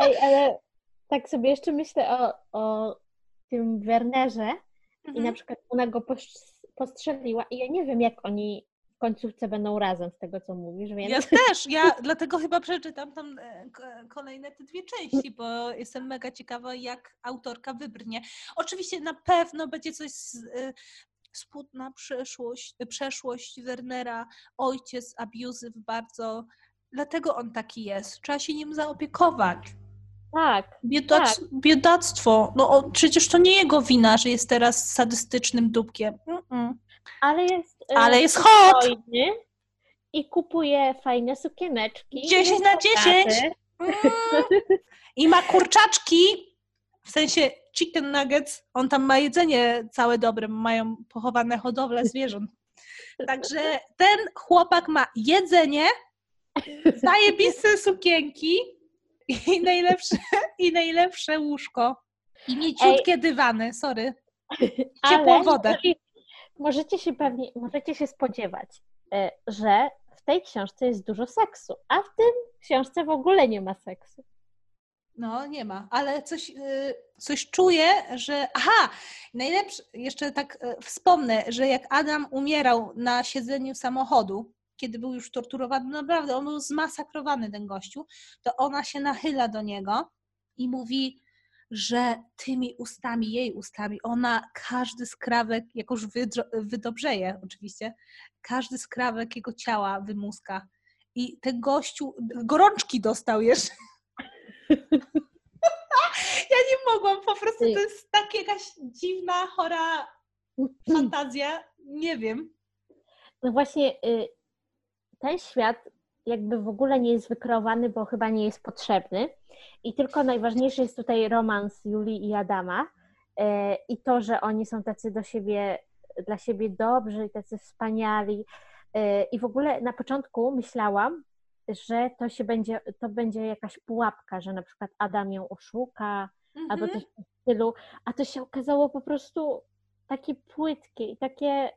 Ej, ale tak sobie jeszcze myślę o, o tym Wernerze i na Mhm. przykład ona go postrzeliła i ja nie wiem, jak oni w końcówce będą razem z tego, co mówisz, więc Ja też, ja dlatego chyba przeczytam tam e, kolejne te dwie części, bo jestem mega ciekawa, jak autorka wybrnie. Oczywiście na pewno będzie coś z, e, smutna przeszłość, przeszłość Wernera, ojciec abuzyw bardzo, dlatego on taki jest. Trzeba się nim zaopiekować. tak, Biedac, Biedactwo. No o, przecież to nie jego wina, że jest teraz sadystycznym dupkiem. Mm-mm. Ale jest e, Ale jest hot! i kupuje fajne sukieneczki. 10 na jest 10. bogaty. Mm. I ma kurczaczki, w sensie chicken nuggets. On tam ma jedzenie całe dobre, mają pochowane hodowle zwierząt. Także ten chłopak ma jedzenie, zajebiste sukienki i najlepsze, i najlepsze łóżko. I mięciutkie dywany, sorry. Ciepłą Ale wodę. jeżeli- Możecie się pewnie, możecie się spodziewać, e, że w tej książce jest dużo seksu, a w tym książce w ogóle nie ma seksu. No, nie ma, ale coś, y, coś czuję, że. Aha! Najlepsze, jeszcze tak y, wspomnę, że jak Adam umierał na siedzeniu samochodu, kiedy był już torturowany, naprawdę on był zmasakrowany, ten gościu, to ona się nachyla do niego i mówi, że tymi ustami, jej ustami, ona każdy skrawek, jak już wydro- wydobrzeje oczywiście, każdy skrawek jego ciała wymuska. I ten gościu gorączki dostał jeszcze. Ja nie mogłam, po prostu to jest tak jakaś dziwna, chora fantazja. Nie wiem. No właśnie, y, ten świat jakby w ogóle nie jest wykreowany, bo chyba nie jest potrzebny. I tylko najważniejszy jest tutaj romans Julii i Adama. e, I to, że oni są tacy do siebie, dla siebie dobrzy i tacy wspaniali. E, I w ogóle na początku myślałam, że to się będzie, to będzie jakaś pułapka, że na przykład Adam ją oszuka, albo Mhm. coś w tym stylu, a to się okazało po prostu takie płytkie i takie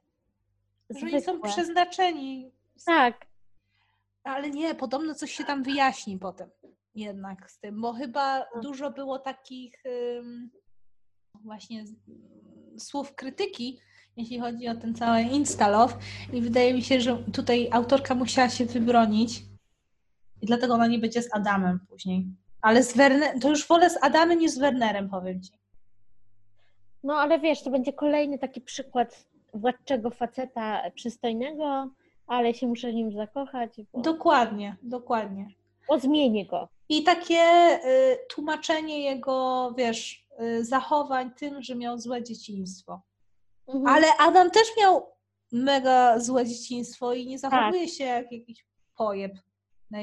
Że oni są zwykłe. przeznaczeni. Tak, Ale nie, podobno coś się tam wyjaśni potem jednak z tym, bo chyba dużo było takich ym, właśnie z- słów krytyki, jeśli chodzi o ten cały Instalow i wydaje mi się, że tutaj autorka musiała się wybronić i dlatego ona nie będzie z Adamem później. Ale z Werner, to już wolę z Adamem niż z Wernerem, powiem Ci. no ale wiesz, to będzie kolejny taki przykład władczego faceta przystojnego, ale się muszę nim zakochać, bo, Dokładnie, dokładnie. bo zmienię go. I takie y, tłumaczenie jego, wiesz, y, zachowań tym, że miał złe dzieciństwo. Mhm. Ale Adam też miał mega złe dzieciństwo i nie zachowuje się jak jakiś pojeb.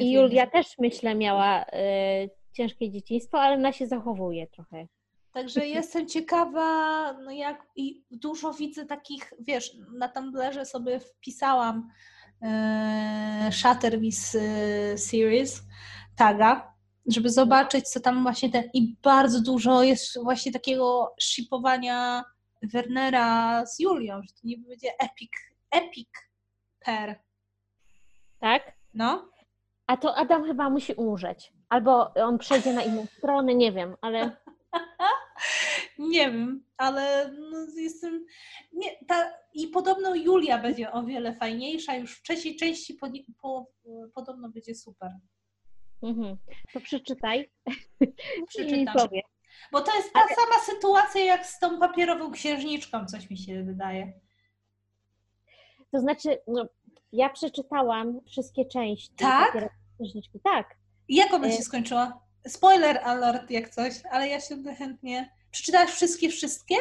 I. Julia też, myślę, miała y, ciężkie dzieciństwo, ale ona się zachowuje trochę. Także jestem ciekawa, no jak i dużo widzę takich, wiesz, na Tumblrze sobie wpisałam e, Shatter This e, Series taga, żeby zobaczyć, co tam właśnie ten. I bardzo dużo jest właśnie takiego shipowania Wernera z Julią, że to nie będzie epic, epic pair. Tak? No. A to Adam chyba musi umrzeć. Albo on przejdzie na inną stronę, nie wiem, ale Nie wiem, ale no jestem. Nie, ta, I podobno Julia będzie o wiele fajniejsza. Już w trzeciej części po, po, podobno będzie super. mhm. to przeczytaj i Przeczytam. powie. Bo to jest ta sama sytuacja jak z tą papierową księżniczką, coś mi się wydaje. To znaczy, no, ja przeczytałam wszystkie części. Tak? Księżniczki. Tak. I jak ona Y- się skończyła? Spoiler alert jak coś, ale ja się chętnie. Przeczytałaś wszystkie, wszystkie?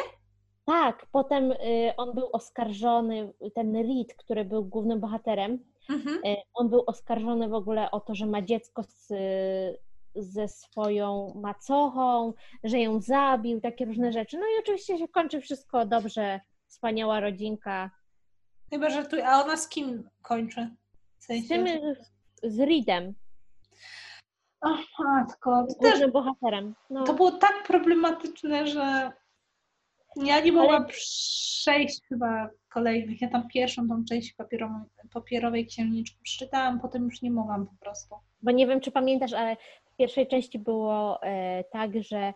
Tak, potem y, on był oskarżony, ten Reed, który był głównym bohaterem, Mhm. y, on był oskarżony w ogóle o to, że ma dziecko z, ze swoją macochą, że ją zabił, takie różne rzeczy. No i oczywiście się kończy wszystko dobrze, wspaniała rodzinka. Chyba, że tu, a ona z kim kończy? W Z sensie, tym, z Reedem, O matko, też głównym bohaterem. No, to było tak problematyczne, że ja nie mogłam przejść chyba kolejnych. Ja tam pierwszą tą część papierową, papierowej księżniczki przeczytałam, potem już nie mogłam po prostu. bo nie wiem, czy pamiętasz, ale w pierwszej części było e, tak, że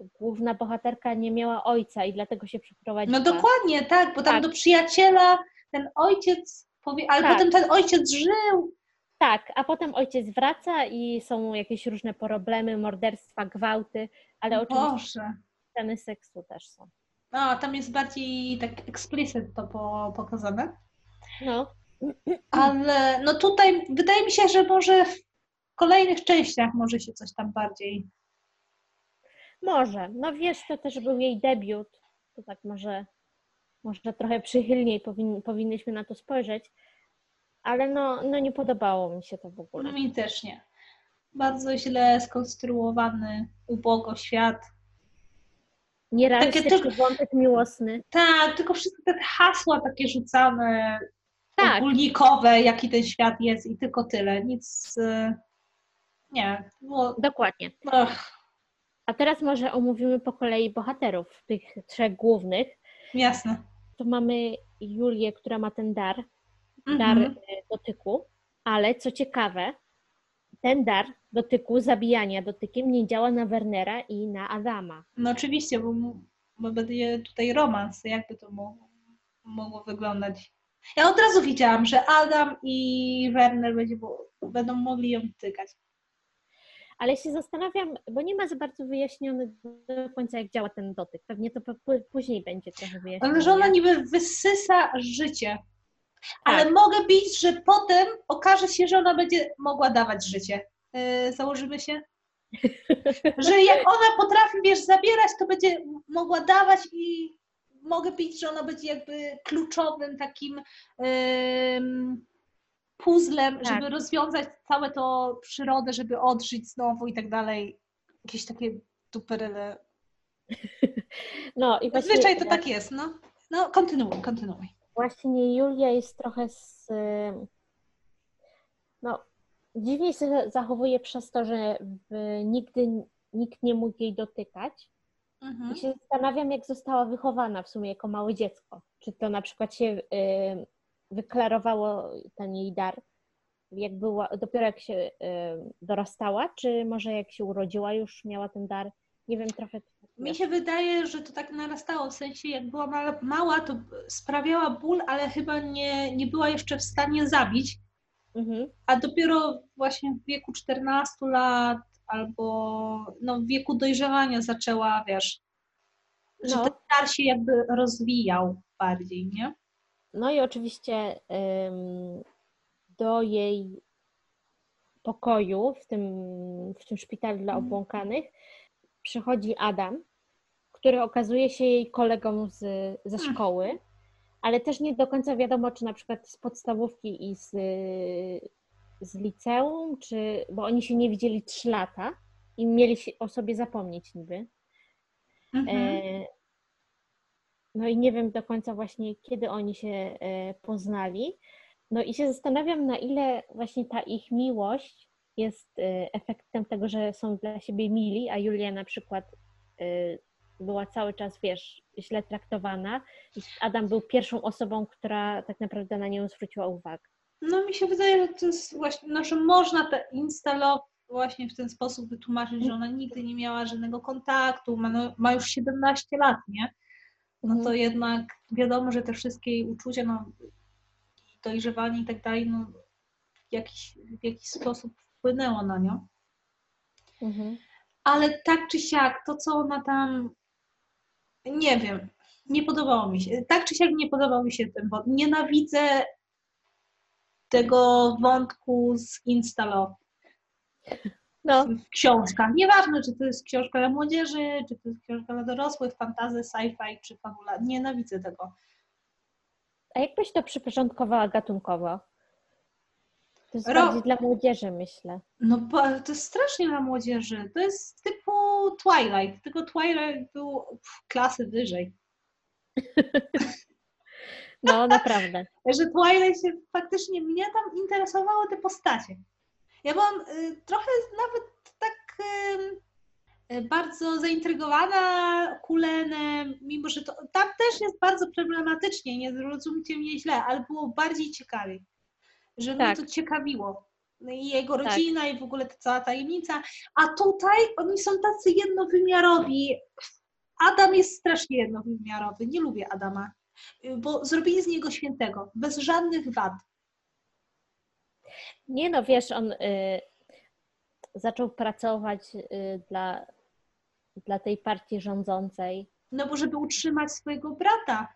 główna bohaterka nie miała ojca i dlatego się przeprowadziła. No dokładnie, tak, bo tam Tak. do przyjaciela ten ojciec powie, ale Tak. potem ten ojciec żył. Tak, a potem ojciec wraca i są jakieś różne problemy, morderstwa, gwałty, ale oczywiście Boże. sceny seksu też są. A, tam jest bardziej tak explicit to po, pokazane. No, Ale no tutaj wydaje mi się, że może w kolejnych częściach może się coś tam bardziej. może. No wiesz, to też był jej debiut, to tak może, może trochę przychylniej powin, powinnyśmy na to spojrzeć, ale no, no nie podobało mi się to w ogóle. Mi też nie. Bardzo źle skonstruowany, ubogo świat. Nierealistyczny tylko- wątek miłosny. Tak, tylko wszystkie te hasła takie rzucane, Tak. ogólnikowe, jaki ten świat jest i tylko tyle. Nic. y, Nie. Było, Dokładnie. ach, A teraz może omówimy po kolei bohaterów, tych trzech głównych. jasne. To mamy Julię, która ma ten dar, dar Mhm. e, dotyku, ale co ciekawe, ten dar dotyku, zabijania dotykiem nie działa na Wernera i na Adama. No oczywiście, bo, bo będzie tutaj romans, jakby to mogło, mogło wyglądać. Ja od razu widziałam, że Adam i Werner będzie, będą mogli ją tykać. Ale się zastanawiam, bo nie ma za bardzo wyjaśnione do końca, jak działa ten dotyk. Pewnie to później będzie trochę wyjaśnione. Ale że ona niby wysysa życie. Ale Tak. mogę bić, że potem okaże się, że ona będzie mogła dawać życie. Yy, założymy się? Że jak ona potrafi, wiesz, zabierać, to będzie mogła dawać i mogę bić, że ona będzie jakby kluczowym takim ym, puzzlem, Tak. żeby rozwiązać całe to przyrodę, żeby odżyć znowu i tak dalej. Jakieś takie duperele. No i właśnie, Zazwyczaj to tak jest, no. No, kontynuuj, kontynuuj. Właśnie Julia jest trochę z... No, dziwnie się zachowuje przez to, że nigdy nikt nie mógł jej dotykać. Mhm. I się zastanawiam, jak została wychowana w sumie jako małe dziecko. Czy to na przykład się y, wyklarowało ten jej dar, jak była, dopiero jak się y, dorastała, czy może jak się urodziła już miała ten dar? Nie wiem, trochę. Mi się wydaje, że to tak narastało, w sensie jak była mała, to sprawiała ból, ale chyba nie, nie była jeszcze w stanie zabić, Mhm. a dopiero właśnie w wieku 14 lat albo no, w wieku dojrzewania zaczęła, wiesz, że No. ten dar się jakby rozwijał bardziej, nie? No i oczywiście ym, do jej pokoju w tym, w tym szpitalu dla Mhm. obłąkanych przychodzi Adam, który okazuje się jej kolegą z, ze Hmm. szkoły, ale też nie do końca wiadomo, czy na przykład z podstawówki i z, z liceum, czy, bo oni się nie widzieli trzy lata i mieli się o sobie zapomnieć niby. Mhm. E, No i nie wiem do końca właśnie, kiedy oni się e, poznali. No i się zastanawiam, na ile właśnie ta ich miłość jest e, efektem tego, że są dla siebie mili, a Julia na przykład e, była cały czas, wiesz, źle traktowana i Adam był pierwszą osobą, która tak naprawdę na nią zwróciła uwagę. No mi się wydaje, że to jest właśnie, no, że można te instalo właśnie w ten sposób wytłumaczyć, że ona nigdy nie miała żadnego kontaktu, ma, no, ma już 17 lat, nie? No to Mhm. jednak wiadomo, że te wszystkie jej uczucia, no dojrzewanie i tak dalej, no w jakiś, w jakiś sposób wpłynęło na nią. Mhm. Ale tak czy siak, to co ona tam, nie wiem, nie podobało mi się. Tak czy siak nie podobał mi się ten wątek. Nienawidzę tego wątku z Instalo No, w książkach. Nieważne, czy to jest książka dla młodzieży, czy to jest książka dla dorosłych, fantazy, sci-fi, czy fabula. Nienawidzę tego. a jakbyś to przyporządkowała gatunkowo? To jest Ro- bardziej dla młodzieży, myślę. No to jest strasznie dla młodzieży. To jest typu Twilight, tylko Twilight był pff, klasy wyżej. No, naprawdę. Że Twilight się faktycznie mnie tam interesowały te postacie. Ja byłam y, trochę nawet tak y, bardzo zaintrygowana Kulenem, mimo że to tam też jest bardzo problematycznie, nie zrozumcie mnie źle, ale było bardziej ciekawie. Że mnie Tak. to ciekawiło. No I jego Tak. rodzina i w ogóle ta cała tajemnica. A tutaj oni są tacy jednowymiarowi. Adam jest strasznie jednowymiarowy. Nie lubię Adama, y, bo zrobili z niego świętego, bez żadnych wad. Nie no, wiesz, on y, zaczął pracować y, dla, dla tej partii rządzącej. No bo żeby utrzymać swojego brata.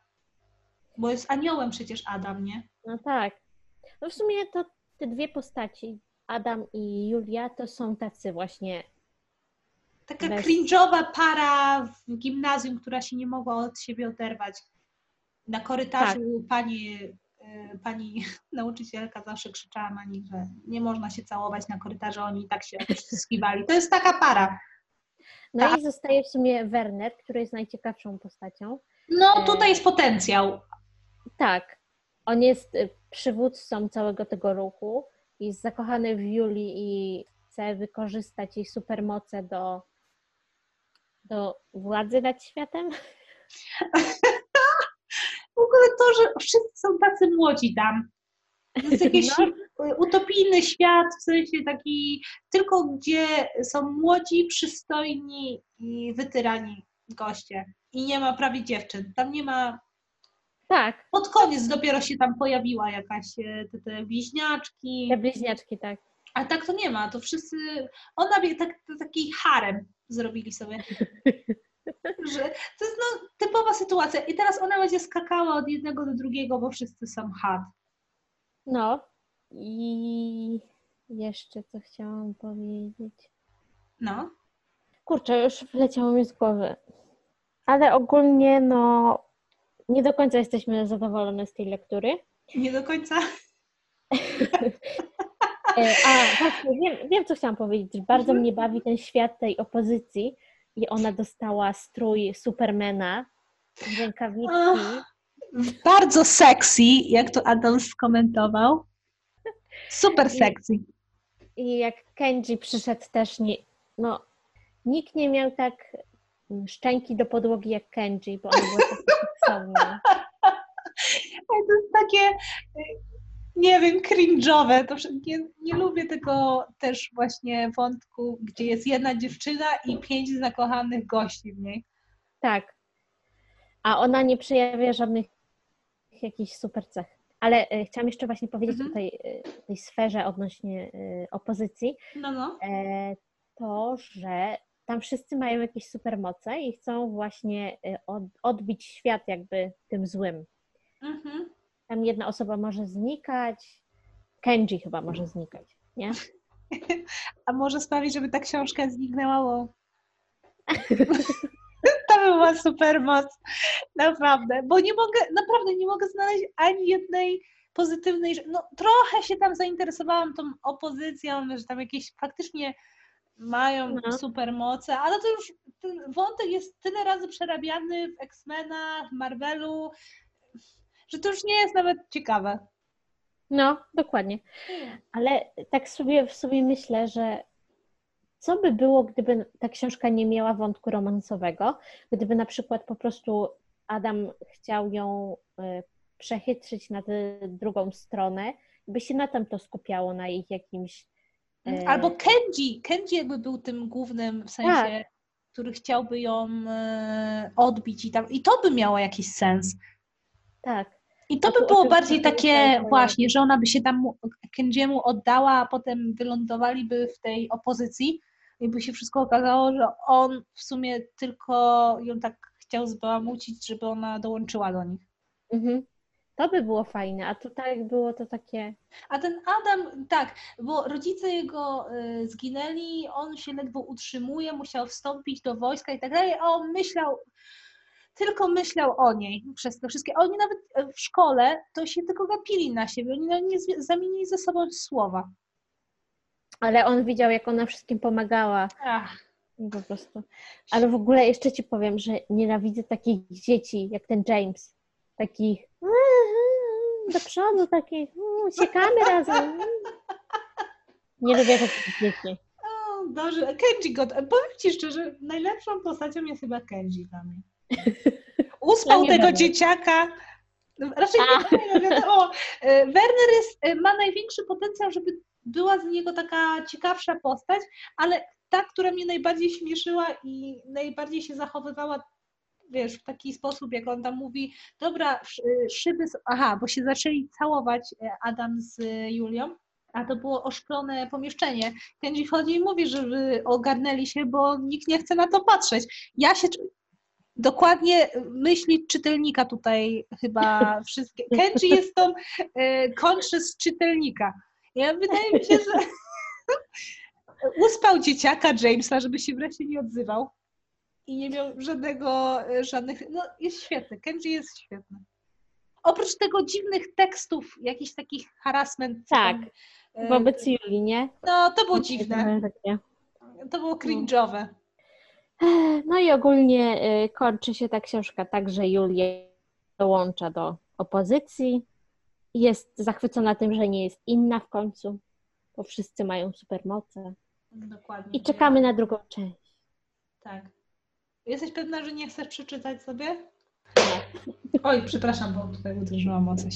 Bo jest aniołem przecież Adam, nie? No tak. No w sumie to te dwie postaci, Adam i Julia, to są tacy właśnie. Taka Bez- cringe'owa para w gimnazjum, która się nie mogła od siebie oderwać. Na korytarzu pani, y, pani nauczycielka zawsze krzyczała na nich, że nie można się całować na korytarzu, oni tak się skiwali. To jest taka para. No Tak. i zostaje w sumie Werner, który jest najciekawszą postacią. No tutaj jest potencjał. Tak, on jest y, przywódcą całego tego ruchu, jest zakochany w Julii i chce wykorzystać jej supermoce do, do władzy nad światem. W ogóle to, że wszyscy są tacy młodzi tam. To jest jakiś No. utopijny świat, w sensie taki, tylko gdzie są młodzi, przystojni i wytyrani goście. I nie ma prawie dziewczyn. Tam nie ma. Tak, Pod koniec dopiero się tam pojawiła jakaś e, te, te bliźniaczki. te bliźniaczki, tak. A tak to nie ma. To wszyscy. Ona tak, taki harem zrobili sobie. Że to jest no, typowa sytuacja. I teraz ona będzie skakała od jednego do drugiego, bo wszyscy są hot. No i jeszcze co chciałam powiedzieć. No. Kurczę, już wleciało mi z głowy. Ale ogólnie, no, nie do końca jesteśmy zadowolone z tej lektury. Nie do końca. E, A, właśnie, wiem, wiem, co chciałam powiedzieć. Bardzo mnie bawi ten świat tej opozycji i ona dostała strój Supermana, rękawiczki. Ach. Bardzo sexy, jak to Adam skomentował. Super sexy. I jak Kenji przyszedł też, nie, no, nikt nie miał tak szczęki do podłogi jak Kenji, bo ona była taka seksowna. To jest takie, y, nie wiem, cringe'owe. To nie, nie lubię tego też właśnie wątku, gdzie jest jedna dziewczyna i pięć zakochanych gości w niej. Tak. A ona nie przejawia żadnych jakichś super cech. Ale e, chciałam jeszcze właśnie powiedzieć Mhm. o tej, e, tej sferze odnośnie opozycji, No, no. e, to, że tam wszyscy mają jakieś supermoce i chcą właśnie e, od, odbić świat jakby tym złym. Mhm. Tam jedna osoba może znikać, Kenji chyba może znikać, nie? A może sprawić, żeby ta książka zniknęła, bo to by była super moc. Naprawdę. Bo nie mogę, naprawdę nie mogę znaleźć ani jednej pozytywnej. No trochę się tam zainteresowałam tą opozycją, że tam jakieś faktycznie mają No. supermoce, ale to już ten wątek jest tyle razy przerabiany w X-Menach, Marvelu, że to już nie jest nawet ciekawe. No, dokładnie. Ale tak sobie w sobie myślę, że co by było, gdyby ta książka nie miała wątku romansowego, gdyby na przykład po prostu Adam chciał ją y, przechytrzyć na tę drugą stronę, by się na tym to skupiało, na ich jakimś. E, Albo Kenji. Kenji jakby był tym głównym, w sensie, który chciałby ją e, odbić i tam. I to by miało jakiś sens. Tak, I to by było bardziej takie właśnie, że ona by się tam mu- Kenjiemu oddała, a potem wylądowaliby w tej opozycji i by się wszystko okazało, że on w sumie tylko ją tak chciał zbałamucić, żeby ona dołączyła do nich. mhm. To by było fajne, a tutaj było to takie. A ten Adam, tak, bo rodzice jego y, zginęli, on się ledwo utrzymuje, musiał wstąpić do wojska i tak dalej, a on myślał, tylko myślał o niej przez te wszystkie. Oni nawet e, w szkole to się tylko gapili na siebie, oni nie zamienili ze sobą słowa. Ale on widział, jak ona wszystkim pomagała. Ach, po prostu. Ale w ogóle jeszcze ci powiem, że nienawidzę takich dzieci jak ten James. Takich do przodu, takich uciekamy razem. Nie lubię takich dzieci. o, dobrze. Kenji go, powiem Ci szczerze, najlepszą postacią jest chyba Kenji dla mnie. Uspał tego będę. dzieciaka. Raczej nie wiem, wiadomo. E, Werner jest, e, ma największy potencjał, żeby była z niego taka ciekawsza postać, ale ta, która mnie najbardziej śmieszyła i najbardziej się zachowywała, wiesz, w taki sposób, jak on tam mówi, dobra, sz- szyby, aha, bo się zaczęli całować e, Adam z e, Julią, a to było oszklone pomieszczenie. Kenji wchodzi i mówi, żeby ogarnęli się, bo nikt nie chce na to patrzeć. Ja się, dokładnie myśli czytelnika tutaj chyba wszystkie. Kenji jest tą e, conscious czytelnika. Ja wydaje mi się, że uspał dzieciaka Jamesa, żeby się wreszcie nie odzywał i nie miał żadnego, e, żadnych, no jest świetny, Kenji jest świetny. Oprócz tego dziwnych tekstów, jakichś takich harassment. Tak. e, Wobec Julii, nie? No, to było dziwne, to było cringe'owe. No i ogólnie y, kończy się ta książka tak, że Julia dołącza do opozycji. Jest zachwycona tym, że nie jest inna w końcu, bo wszyscy mają supermoce. Dokładnie. I czekamy na drugą część. Tak. Jesteś pewna, że nie chcesz przeczytać sobie? Oj, przepraszam, bo tutaj uderzyłam o coś.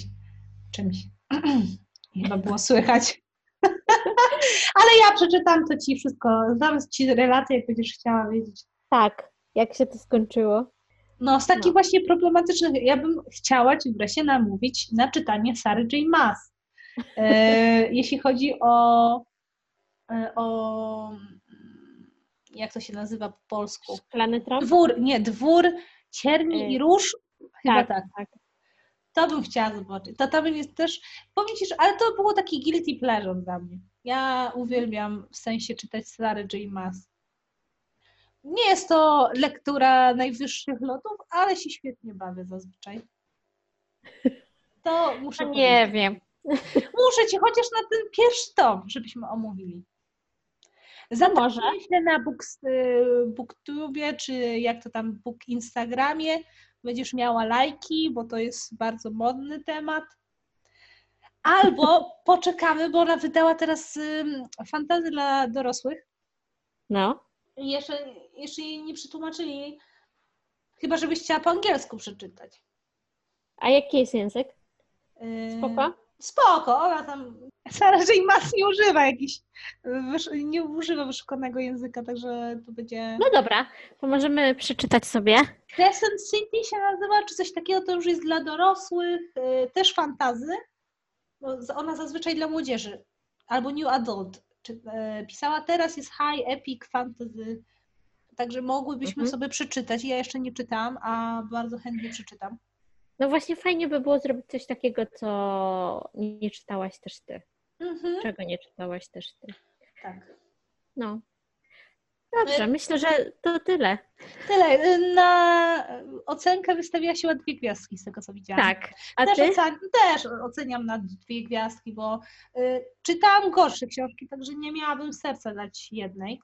Czymś. Chyba było słychać. Ale ja przeczytam to ci wszystko. Dam ci relację, jak będziesz chciała wiedzieć. Tak, jak się to skończyło? No, z takich No. właśnie problematycznych, ja bym chciała ci wreszcie namówić na czytanie Sary J. Maas. E, jeśli chodzi o, e, o jak to się nazywa po polsku? Szklany tron? Dwór, nie, dwór cierni Y, i róż. Chyba tak, tak. tak. To bym chciała zobaczyć. To tam jest też, powiem Ci, że, ale to było taki guilty pleasure dla mnie. Ja uwielbiam w sensie czytać Sary J. Maas. Nie jest to lektura najwyższych lotów, ale się świetnie bawię zazwyczaj. To muszę No nie wiem. Muszę Ci chociaż na ten pierwszy tom, żebyśmy omówili. Zatem myślę na books, y, booktubie, czy jak to tam, book Instagramie, będziesz miała lajki, bo to jest bardzo modny temat. Albo poczekamy, bo ona wydała teraz ym, fantazy dla dorosłych No. jeszcze, jeszcze jej nie przetłumaczyli, chyba żebyś chciała po angielsku przeczytać. A jaki jest język? Yy, Spoko? Spoko, ona tam. Sara J. Maas nie używa jakiś, nie używa wyszukanego języka, także to będzie. No dobra, to możemy przeczytać sobie. Crescent City się nazywa, czy coś takiego, to już jest dla dorosłych, yy, też fantazy. Ona zazwyczaj dla młodzieży, albo New Adult. Czy, yy, pisała teraz, jest High Epic Fantasy. Także mogłybyśmy Mhm. sobie przeczytać. Ja jeszcze nie czytam, a bardzo chętnie przeczytam. No właśnie fajnie by było zrobić coś takiego, co nie czytałaś też ty. Mhm. Czego nie czytałaś też ty. Tak. No. Dobrze, Y- myślę, że to tyle. Tyle. Na ocenkę wystawiła się dwie gwiazdki z tego, co widziałam. Tak. A też, ty? ocen- też oceniam na dwie gwiazdki, bo y, czytałam gorsze książki, także nie miałabym serca dać jednej.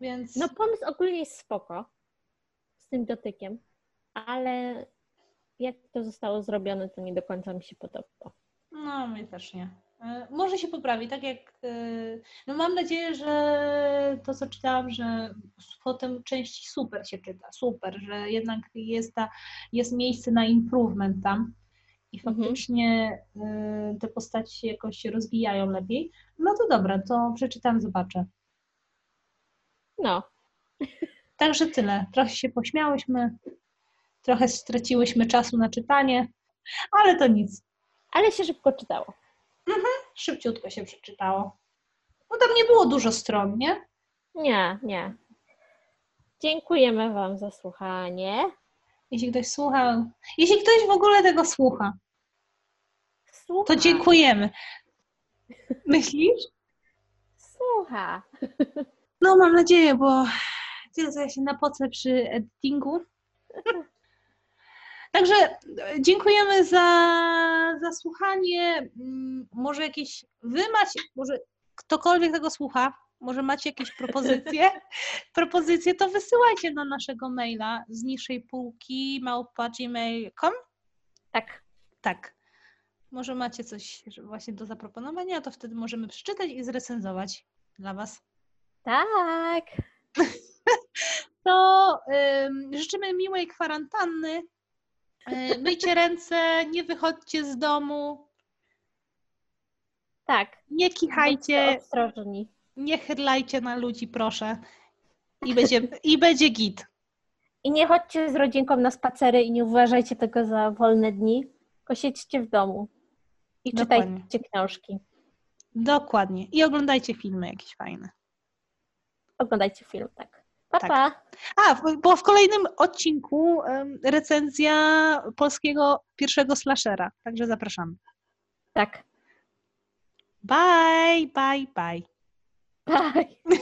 Więc No pomysł ogólnie jest spoko z tym dotykiem, ale jak to zostało zrobione, to nie do końca mi się podoba. No, mnie też nie. Y, Może się poprawi, tak jak. y, No mam nadzieję, że to, co czytałam, że potem części super się czyta, super, że jednak jest, ta, jest miejsce na improvement tam i Mhm. faktycznie y, te postaci jakoś się rozwijają lepiej. No to dobra, to przeczytam, zobaczę. No, Także tyle. Trochę się pośmiałyśmy, trochę straciłyśmy czasu na czytanie, ale to nic. Ale się szybko czytało. Szybciutko się przeczytało. No tam nie było dużo stron, nie? Nie, nie. Dziękujemy Wam za słuchanie. Jeśli ktoś słuchał, jeśli ktoś w ogóle tego słucha, Słucha. to dziękujemy. Myślisz? Słucha. No mam nadzieję, bo tyle co ja się napocę przy editingu, Także e, dziękujemy za, za słuchanie. Mm, Może jakieś, wy macie, może ktokolwiek tego słucha, może macie jakieś propozycje, propozycje, to wysyłajcie na naszego maila z niższej półki małpa.gmail.com. Tak. Tak. Może macie coś właśnie do zaproponowania, to wtedy możemy przeczytać i zrecenzować dla Was. Tak. To ym, życzymy miłej kwarantanny. Yy, myjcie ręce, nie wychodźcie z domu, Tak. nie kichajcie, ostrożni. nie chydlajcie na ludzi, proszę. I będzie, i będzie git. I nie chodźcie z rodzinką na spacery i nie uważajcie tego za wolne dni, tylko siedźcie w domu i Dokładnie. czytajcie książki. Dokładnie. I oglądajcie filmy jakieś fajne. Oglądajcie film, tak. Pa, Tak. pa. A, bo w kolejnym odcinku recenzja polskiego pierwszego slashera. Także zapraszamy. Tak. Bye, bye, bye. Bye.